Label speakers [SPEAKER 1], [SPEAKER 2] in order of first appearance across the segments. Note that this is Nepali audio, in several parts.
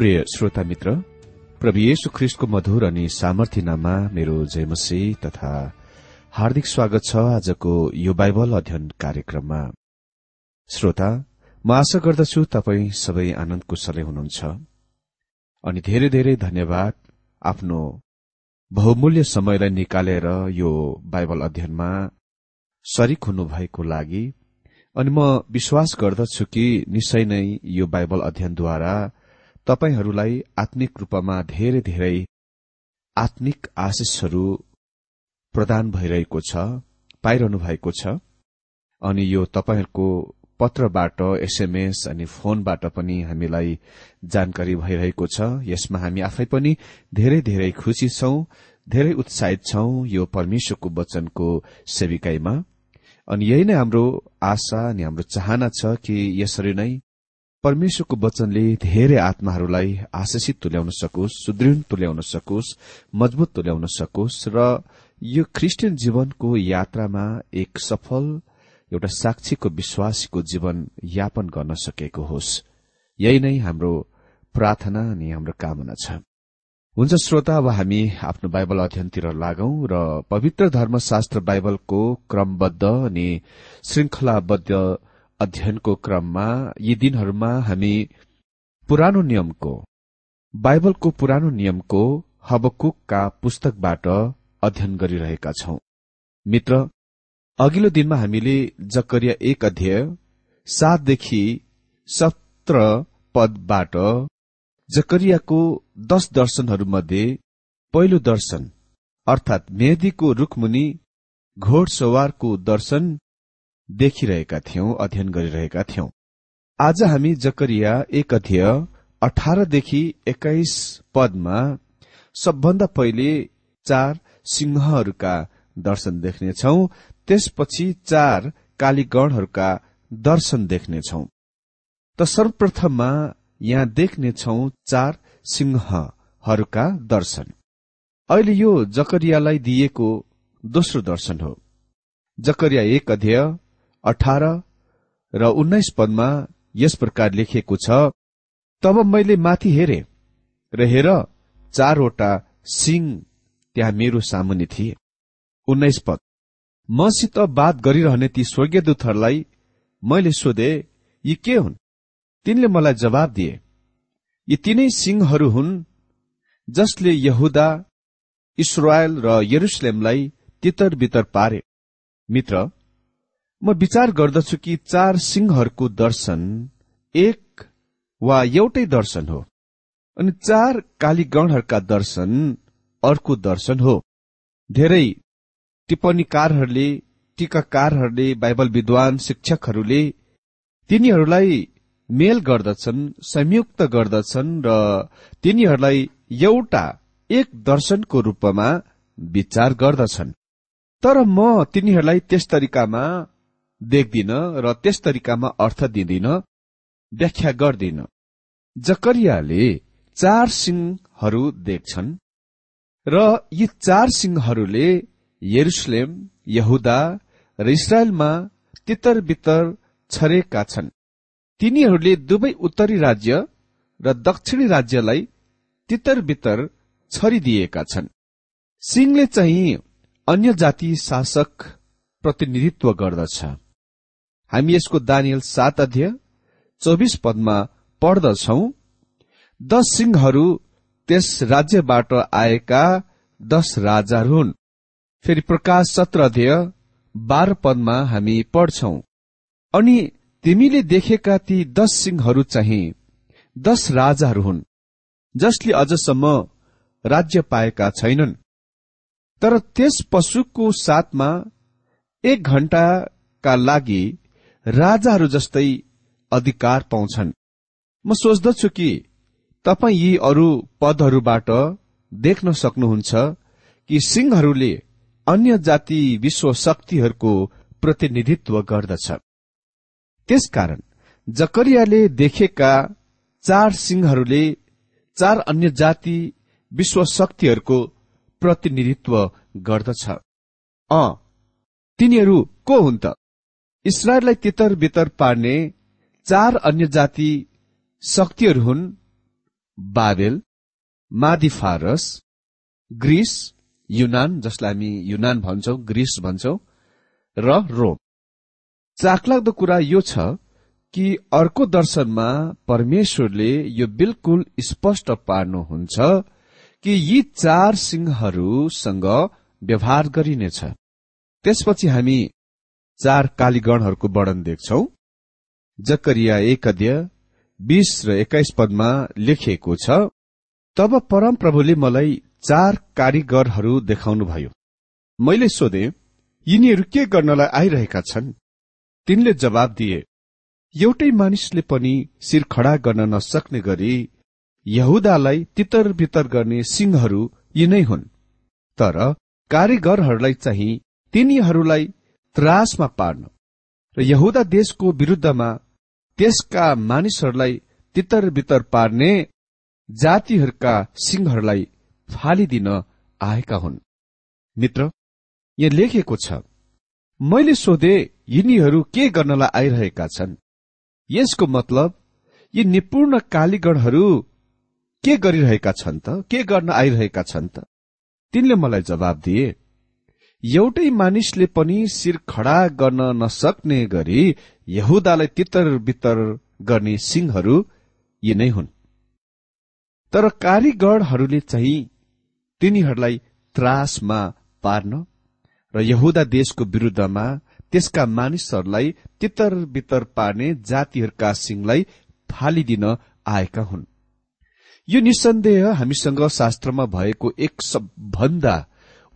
[SPEAKER 1] प्रिय श्रोता मित्र प्रभु येशु ख्रिस्टको मधुर अनि सामर्थ्यनामा मेरो जयमसी तथा हार्दिक स्वागत छ आजको यो बाइबल अध्ययन कार्यक्रममा। श्रोता म आशा गर्दछु तपाई सबै आनन्द कुशलै हुनुहुन्छ अनि धेरै धेरै धन्यवाद आफ्नो बहुमूल्य समयलाई निकालेर यो बाइबल अध्ययनमा सरिक हुनुभएको लागि अनि म विश्वास गर्दछु कि निश्चय नै यो बाइबल अध्ययनद्वारा तपाईँहरूलाई आत्मिक रूपमा धेरै धेरै आत्मिक आशिषहरू प्रदान भइरहेको छ पाइरहनु भएको छ। अनि यो तपाईँहरूको पत्रबाट एसएमएस अनि फोनबाट पनि हामीलाई जानकारी भइरहेको छ। यसमा हामी आफै पनि धेरै धेरै खुशी छौं धेरै उत्साहित छौं यो परमेश्वरको वचनको सेविकाईमा। अनि यही नै हाम्रो आशा अनि हाम्रो चाहना छ कि यसरी नै परमेश्वरको वचनले धेरै आत्माहरूलाई आशिषित तुल्याउन सकोस् सुदृढ तुल्याउन सकोस् मजबुत तुल्याउन सकोस् र यो क्रिस्चियन जीवनको यात्रामा एक सफल एउटा साक्षीको विश्वासीको जीवन यापन गर्न सकेको होस्। यही नै हाम्रो प्रार्थना अनि हाम्रो कामना छ। हुन्छ श्रोता अब हामी आफ्नो बाइबल अध्ययनतिर लागौं र पवित्र धर्मशास्त्र बाइबलको क्रमबद्ध अनि श्रृंखलाबद्ध अध्ययनको क्रममा यी दिनहरूमा हामी पुरानो नियमको बाइबलको पुरानो नियमको हबकुकका पुस्तकबाट अध्ययन गरिरहेका छौं। मित्र अघिल्लो दिनमा हामीले जकरिया एक अध्याय सातदेखि सत्र पदबाट जकरियाको दश दर्शनहरूमध्ये पहिलो दर्शन अर्थात मेहदीको रुखमुनि घोडसवारको दर्शन देखिरहेका थियौं अध्ययन गरिरहेका थियौं। आज हामी जकरिया एक अध्यय अठारदेखि एक्काइस पदमा सबभन्दा पहिले चार सिंहहरूका दर्शन देख्नेछौ त्यसपछि चार कालीगणहरूका दर्शन देख्नेछौ। त सर्वप्रथममा यहाँ देख्नेछौ चार सिंहहरूका दर्शन। अहिले यो जकरियालाई दिएको दोस्रो दर्शन हो। जकरिया एक अध्यय अठार र उन्नाइस पदमा यस प्रकार लेखिएको छ तब मैले माथि हेरे र हेर चारवटा सिंह त्यहाँ मेरो सामुनि थिए। उन्नाइस पद। मसित बात गरिरहने ती स्वर्गीय दूतहरूलाई मैले सोधे यी के हुन्? तिनले मलाई जवाब दिए यी तीनै सिंहहरू हुन् जसले यहुदा इसरायल र यरुसलेमलाई तितर बितर पारे। मित्र म विचार गर्दछु कि चार सिंहहरूको दर्शन एक वा एउटै दर्शन हो अनि चार कालीगणहरूका दर्शन अर्को दर्शन हो। धेरै टिप्पणीकारहरूले टीकाकारहरूले बाइबल विद्वान शिक्षकहरूले तिनीहरूलाई मेल गर्दछन् संयुक्त गर्दछन् र तिनीहरूलाई एउटा एक दर्शनको रूपमा विचार गर्दछन्। तर म तिनीहरूलाई त्यस तरिकामा देख्दिन र त्यस तरिकामा अर्थ दिँदिन व्याख्या गर्दिन। जकरियाले चार सिंहहरू देख्छन् र यी चार सिंहहरूले यरुसलेम यहुदा र इसरायलमा तितर बितर छरेका छन्। तिनीहरूले दुवै उत्तरी राज्य र दक्षिणी राज्यलाई तितर बितर छरिदिएका छन्। सिंहले चाहिँ अन्य जाति शासक प्रतिनिधित्व गर्दछ। हामी यसको दानियल सात अध्यय चौबिस पदमा पढ्दछौ दश सिंहहरू त्यस राज्यबाट आएका दश राजाहरू हुन्। फेरि प्रकाश सत्र अध्यय बाह्र पदमा हामी पढ्छौ। अनि तिमीले देखेका ती दश सिंहहरू चाहिँ दश राजाहरू हुन् जसले अझसम्म राज्य पाएका छैनन्। तर त्यस पशुको साथमा एक घण्टाका लागि राजाहरू जस्तै अधिकार पाउँछन्। म सोच्दछु कि तपाईँ यी अरू पदहरूबाट देख्न सक्नुहुन्छ कि सिंहहरूले अन्य जाति विश्व शक्तिहरूको प्रतिनिधित्व गर्दछ। त्यसकारण जकरियाले देखेका चार सिंहहरूले चार अन्य जाति विश्व शक्तिहरूको प्रतिनिधित्व गर्दछ। अ तिनीहरू को हुन् त? इसरायललाई तितर बितर पार्ने चार अन्य जाति शक्तिहरू हुन् बाबेल मादिफारस ग्रिस युनान जसलाई हामी युनान भन्छौ ग्रिस भन्छौ र रोम। चाखलाग्दो कुरा यो छ कि अर्को दर्शनमा परमेश्वरले यो बिल्कुल स्पष्ट पार्नुहुन्छ कि यी चार सिंहहरूसँग व्यवहार गरिनेछ। त्यसपछि हामी चार कालीगणहरूको वर्णन देख्छौ। जकरिया एक अध्यय बीस र एक्काइस पदमा लेखिएको छ तब परम प्रभुले मलाई चार कारीगरहरू देखाउनुभयो। मैले सोधे यिनीहरू के गर्नलाई आइरहेका छन्? तिनले जवाब दिए एउटै मानिसले पनि शिर खडा गर्न नसक्ने गरी यहुदालाई तितर बितर गर्ने सिंहहरू यिनै हुन्। तर कारीगरहरूलाई चाहिँ तिनीहरूलाई त्रासमा पार्न। र यहुदा देशको विरुद्धमा त्यसका मानिसहरूलाई तितर बितर पार्ने जातिहरूका सिंहहरूलाई फालिदिन आएका हुन्। मित्र यहाँ लेखिएको छ मैले सोधे यिनीहरू के गर्नलाई आइरहेका छन्? यसको मतलब यी निपुण कालीगणहरू के गरिरहेका छन् त? के गर्न आइरहेका छन् त? तिनले मलाई जवाब दिए एउटै मानिसले पनि शिर खडा गर्न नसक्ने गरी यहुदालाई तितर बितर गर्ने सिंहहरू यी नै हुन्। तर कारीगरहरूले चाहिँ तिनीहरूलाई त्रासमा पार्न र यहुदा देशको विरूद्धमा त्यसका मानिसहरूलाई तितर बितर पार्ने जातिहरूका सिंहलाई फालिदिन आएका हुन्। यो निसन्देह हामीसँग शास्त्रमा भएको एक सबभन्दा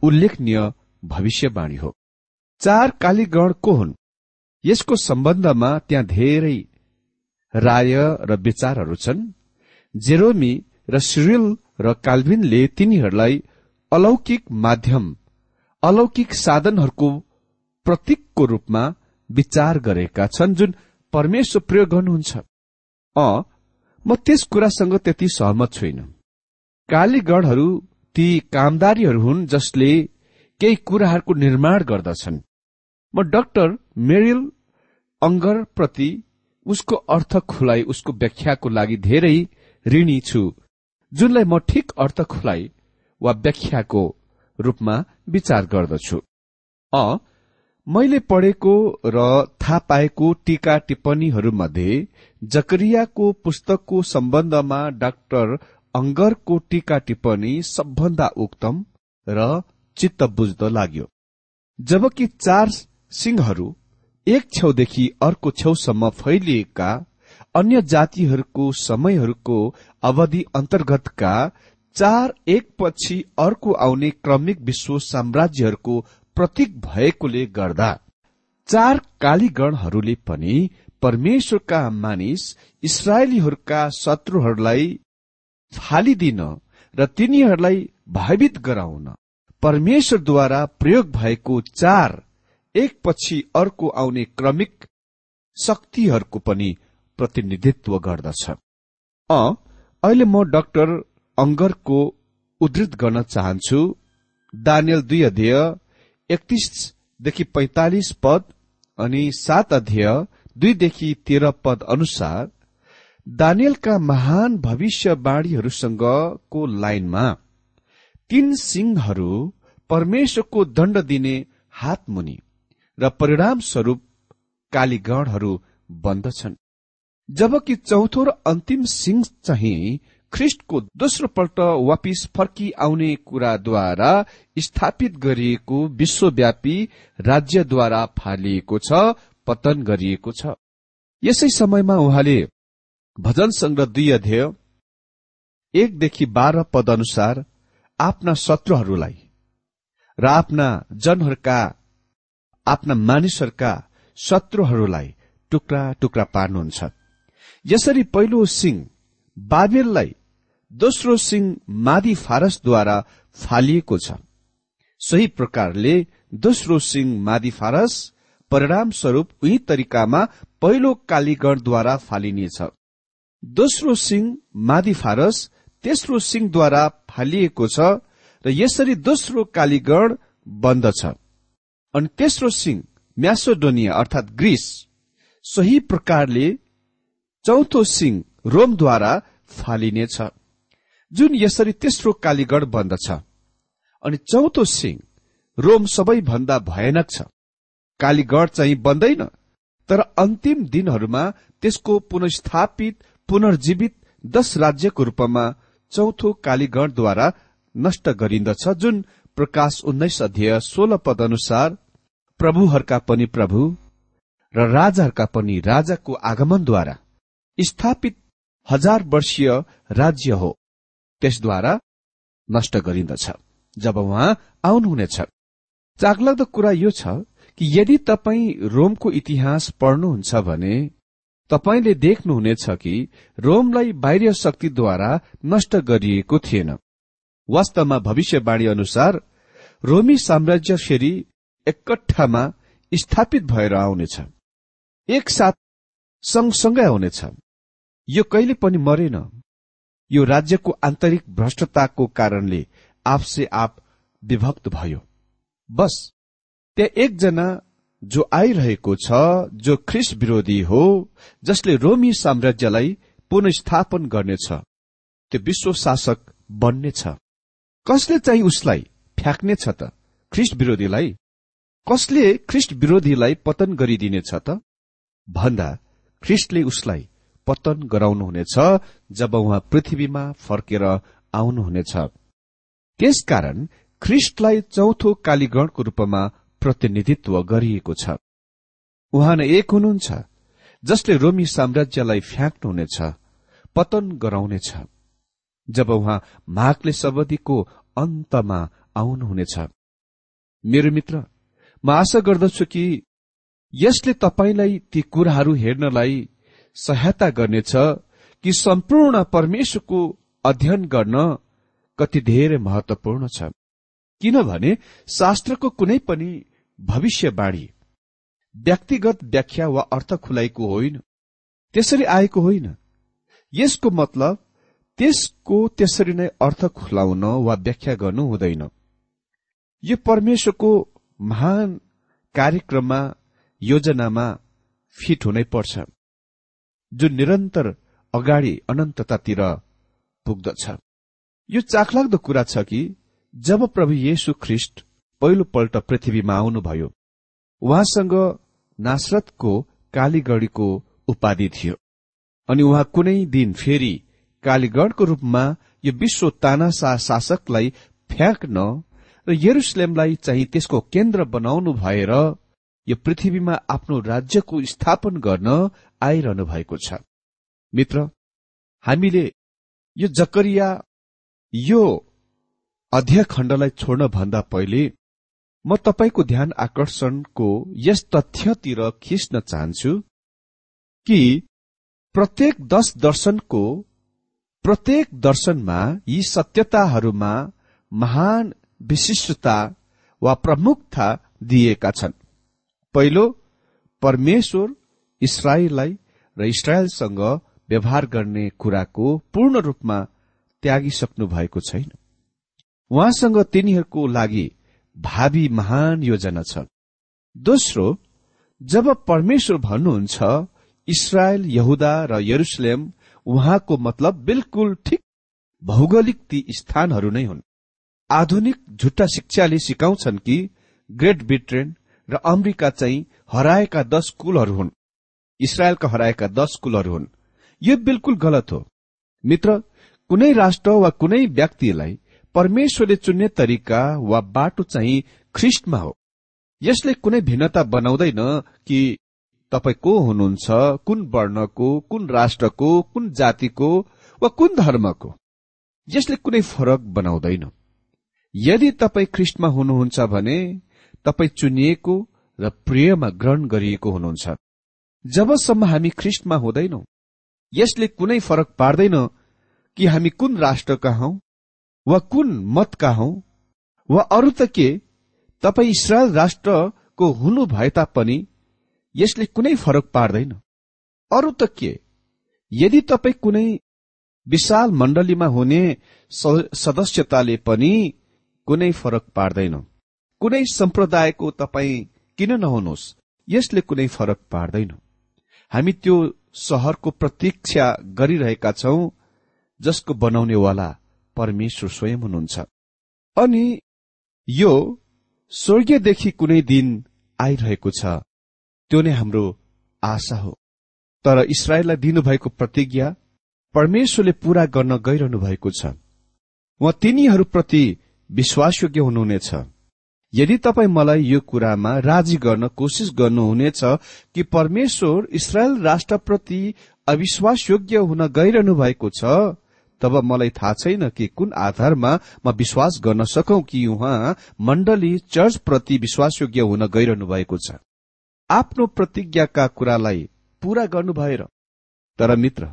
[SPEAKER 1] उल्लेखनीय भविष्यवाणी हो। चार कालीगण को हुन्? यसको सम्बन्धमा त्यहाँ धेरै राय र विचारहरू छन्। जेरोमी र सिरिल र काल्भिनले तिनीहरूलाई अलौकिक माध्यम अलौकिक साधनहरूको प्रतीकको रूपमा विचार गरेका छन् जुन परमेश्वर प्रयोग गर्नुहुन्छ। अ म त्यस कुरासँग त्यति सहमत छुइन। कालीगढहरू ती कामदारीहरू हुन् जसले केही कुराहरूको निर्माण गर्दछन्। म डाक्टर मेरिल अङ्गर प्रति उसको अर्थ खुलाइ उसको व्याख्याको लागि धेरै ऋणी छु जुनलाई म ठिक अर्थ खुलाइ वा व्याख्याको रूपमा विचार गर्दछु। अ मैले पढेको र थाहा पाएको टीका टिप्पणीहरूमध्ये जकरियाको पुस्तकको सम्बन्धमा डाक्टर अङ्गरको टीका टिप्पणी सबभन्दा उक्तम र चित्त बुझ्दो लाग्यो। जबकि चार सिंहहरू एक छेउदेखि अर्को छेउसम्म फैलिएका अन्य जातिहरूको समयहरूको अवधि अन्तर्गतका चार एकपछि अर्को आउने क्रमिक विश्व साम्राज्यहरूको प्रतीक भएकोले गर्दा चार कालीगणहरूले पनि परमेश्वरका मानिस इसरायलीहरूका शत्रुहरूलाई फालिदिन र तिनीहरूलाई भयभीत गराउन परमेश्वरद्वारा प्रयोग भएको चार एकपछि अर्को आउने क्रमिक शक्तिहरूको पनि प्रतिनिधित्व गर्दछ। अ अहिले म डाक्टर अङ्गरको उद्धृत गर्न चाहन्छु। दानियल दुई अध्यय एकतिसदेखि पैतालिस पद अनि सात अध्यय दुईदेखि तेह्र पद अनुसार दानियलका महान भविष्यवाणीहरूसँगको लाइनमा तीन सिंहहरू परमेश्वरको दण्ड दिने हातमुनि र परिणाम स्वरूप कालीगणहरू बन्दछन्। जबकि चौथो र अन्तिम सिंह चाहिँ ख्रिस्टको दोस्रो पल्ट वापिस फर्की आउने कुराद्वारा स्थापित गरिएको विश्वव्यापी राज्यद्वारा फालिएको छ पतन गरिएको छ। यसै समयमा उहाँले भजन संग्रह दुई अध्यय एकदेखि बाह्र पद अनुसार आफ्ना शत्रुहरूलाई र आफ्ना जनहरूका आफ्ना मानिसहरूका शत्रुहरूलाई टुक्रा टुक्रा पार्नुहुन्छ। यसरी पहिलो सिंह बाबेललाई दोस्रो सिंह मादी फारसद्वारा फालिएको छ। सही प्रकारले दोस्रो सिंह मादी फारस परिणाम स्वरूप उही तरिकामा पहिलो कालीगणद्वारा फालिनेछ। दोस्रो सिंह मादी फारस तेस्रो सिंहद्वारा फालिएको छ र यसरी दोस्रो कालीगण बन्दछ अनि तेस्रो सिंह म्यासोडोनिया अर्थात ग्रिस सही प्रकारले चौथो सिंह रोमद्वारा फालिनेछ। जुन यसरी तेस्रो कालीगढ बन्दछ अनि चौथो सिंह रोम सबैभन्दा भयानक छ। कालीगढ चाहिँ बन्दैन तर अन्तिम दिनहरूमा त्यसको पुनस्थापित पुनर्जीवित दश राज्यको रूपमा चौथो कालीगढद्वारा नष्ट गरिन्दछ जुन प्रकाश उन्नाइस अध्यय सोह्र पद अनुसार प्रभुहरूका पनि प्रभु र राजाहरूका पनि राजाको आगमनद्वारा स्थापित हजार वर्षीय राज्य हो त्यसद्वारा नष्ट गरिन्दछ। जब उहाँ आउनुहुनेछ चाखलाग्दो कुरा यो छ कि यदि तपाईँ रोमको इतिहास पढ्नुहुन्छ भने तपाईँले देख्नुहुनेछ कि रोमलाई बाह्य शक्तिद्वारा नष्ट गरिएको थिएन। वास्तवमा भविष्यवाणी अनुसार रोमी साम्राज्य फेरि एकट्ठामा स्थापित भएर आउनेछ। एकसाथ सँगसँगै आउनेछ। यो कहिले पनि मरेन। यो राज्यको आन्तरिक भ्रष्टताको कारणले आपसे आप विभक्त भयो। बस त्यहाँ एकजना जो आइरहेको छ जो ख्रिस विरोधी हो जसले रोमी साम्राज्यलाई पुनस्थापन गर्नेछ त्यो विश्व शासक बन्नेछ। कसले चाहिँ उसलाई फ्याँक्नेछ त? ख्रिस्ट विरोधीलाई कसले ख्रिस्ट विरोधीलाई पतन गरिदिनेछ त? भन्दा ख्रिस्टले उसलाई पतन गराउनुहुनेछ जब उहाँ पृथ्वीमा फर्केर आउनुहुनेछ। त्यसकारण ख्रिस्टलाई चौथो कालीगणको रूपमा प्रतिनिधित्व गरिएको छ। उहाँ नै एक हुनुहुन्छ जसले रोमी साम्राज्यलाई फ्याँक्नुहुनेछ पतन गराउनेछ जब उहाँ माघले सबदीको अन्तमा आउनुहुनेछ। मेरो मित्र म आशा गर्दछु कि यसले तपाईँलाई ती कुराहरू हेर्नलाई सहायता गर्नेछ कि सम्पूर्ण परमेश्वरको अध्ययन गर्न कति धेरै महत्वपूर्ण छ। किनभने शास्त्रको कुनै पनि भविष्यवाणी। व्यक्तिगत व्याख्या वा अर्थ खुलाइको होइन त्यसरी आएको होइन। यसको मतलब त्यसको त्यसरी नै अर्थ खुलाउन वा व्याख्या गर्नु हुँदैन। यो परमेश्वरको महान कार्यक्रममा योजनामा फिट हुनै पर्छ जुन निरन्तर अगाडि अनन्ततातिर पुग्दछ। यो चाखलाग्दो कुरा छ कि जब प्रभु येशु ख्रिष्ट पहिलोपल्ट पृथ्वीमा आउनुभयो। उहाँसँग नासरतको कालीगढीको उपाधि थियो। अनि उहाँ कुनै दिन फेरि कालीगढको रूपमा यो विश्व तानासा शासकलाई फ्याँक्न र यरुसलेमलाई चाहिँ त्यसको केन्द्र बनाउनु भएर यो पृथ्वीमा आफ्नो राज्यको स्थापन गर्न आइरहनु भएको छ। मित्र हामीले यो जकरिया यो अध्यय खण्डलाई छोड्न भन्दा पहिले म तपाईँको ध्यान आकर्षणको यस तथ्यतिर खिच्न चाहन्छु कि प्रत्येक दश दर्शनको प्रत्येक दर्शनमा यी सत्यताहरूमा महान विशिष्टता वा प्रमुखता दिएका छन्। पहिलो परमेश्वर इसरायललाई र इसरायलसँग व्यवहार गर्ने कुराको पूर्ण रूपमा त्यागिसक्नु भएको छैन। उहाँसँग तिनीहरूको लागि भावी महान योजना छ। दोस्रो जब परमेश्वर भन्नुहुन्छ इसरायल यहुदा र यरुसलेम उहाँको मतलब बिल्कुल ठिक भौगोलिक ती स्थानहरू नै हुन्। आधुनिक झुट्टा शिक्षाले सिकाउँछन् कि ग्रेट ब्रिटेन र अमेरिका चाहिँ हराएका दश कुलहरू हुन्। इसरायलका हराएका दश कुलहरू हुन्। यो बिल्कुल गलत हो। मित्र कुनै राष्ट्र वा कुनै व्यक्तिलाई परमेश्वरले चुन्ने तरिका वा बाटो चाहिँ ख्रिस्टमा हो। यसले कुनै भिन्नता बनाउँदैन कि तपाईँ को हुनुहुन्छ कुन वर्णको कुन राष्ट्रको कुन जातिको वा कुन धर्मको। यसले कुनै फरक बनाउँदैन।
[SPEAKER 2] यदि तपाईँ ख्रिस्टमा हुनुहुन्छ भने तपाईँ चुनिएको र प्रियमा ग्रहण गरिएको हुनुहुन्छ। जबसम्म हामी ख्रिस्टमा हुँदैनौ यसले कुनै फरक पार्दैन कि हामी कुन राष्ट्रका हौ। वा कुन मतका हौ? वा अरू त के? तपाईँ इसरायल राष्ट्रको हुनु भए तापनि यसले कुनै फरक पार्दैन। अरू त के? यदि तपाईँ कुनै विशाल मण्डलीमा हुने सदस्यताले पनि कुनै फरक पार्दैन। कुनै सम्प्रदायको तपाईँ किन नहुनुहोस्? यसले कुनै फरक पार्दैन। हामी त्यो सहरको प्रतीक्षा गरिरहेका छौं जसको बनाउनेवाला परमेश्वर स्वयं हुनुहुन्छ। अनि यो स्वर्गीयदेखि कुनै दिन आइरहेको छ त्यो नै हाम्रो आशा हो। तर इसरायललाई दिनुभएको प्रतिज्ञा परमेश्वरले पूरा गर्न गइरहनु भएको छ। उहाँ तिनीहरूप्रति विश्वासयोग्य हुनुहुनेछ। यदि तपाईँ मलाई यो कुरामा राजी गर्न कोसिस गर्नुहुनेछ कि परमेश्वर इसरायल राष्ट्रप्रति अविश्वासयोग्य हुन गइरहनु भएको छ तब मलाई थाहा छैन कि कुन आधारमा म विश्वास गर्न सकौ कि उहाँ मण्डली चर्चप्रति विश्वासयोग्य हुन गइरहनु भएको छ। आफ्नो प्रतिज्ञाका कुरालाई पूरा गर्नु भएर तर मित्र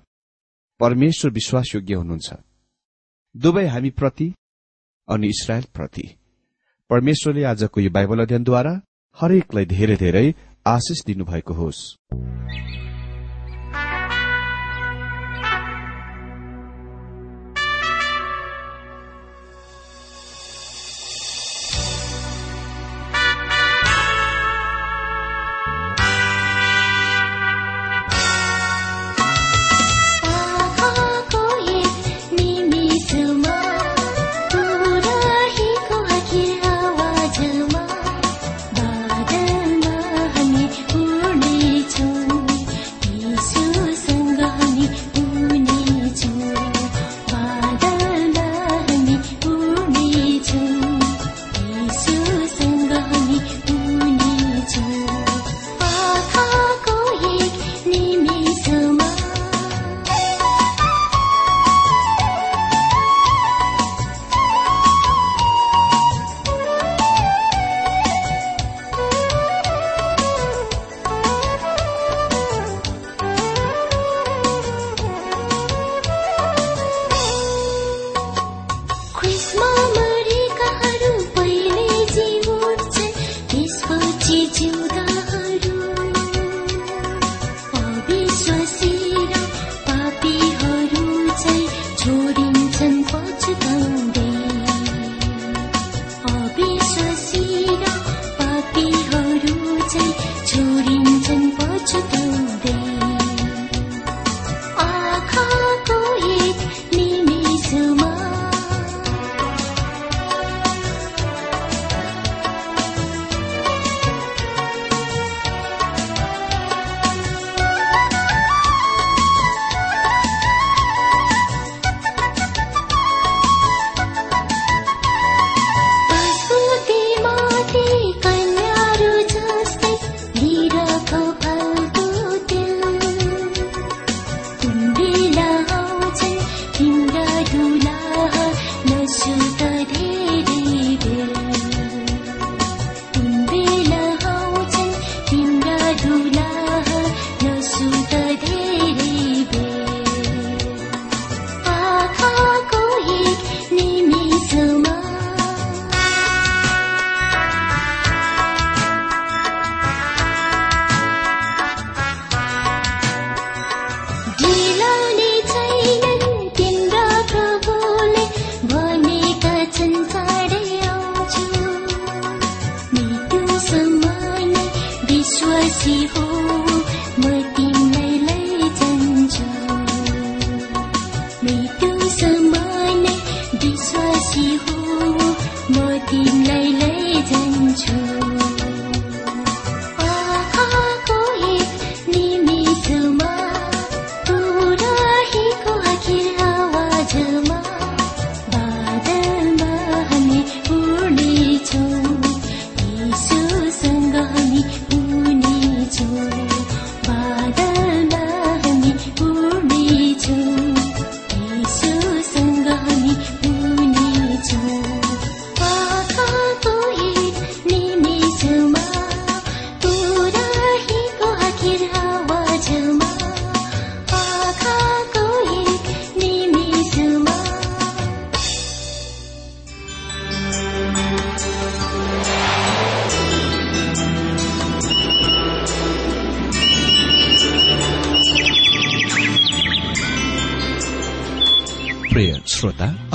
[SPEAKER 2] परमेश्वर विश्वासयोग्य हुनुहुन्छ। दुवै हामी प्रति अनि इसरायल प्रति। परमेश्वरले आजको यो बाइबल अध्ययनद्वारा हरेकलाई धेरै धेरै आशिष दिनुभएको होस्।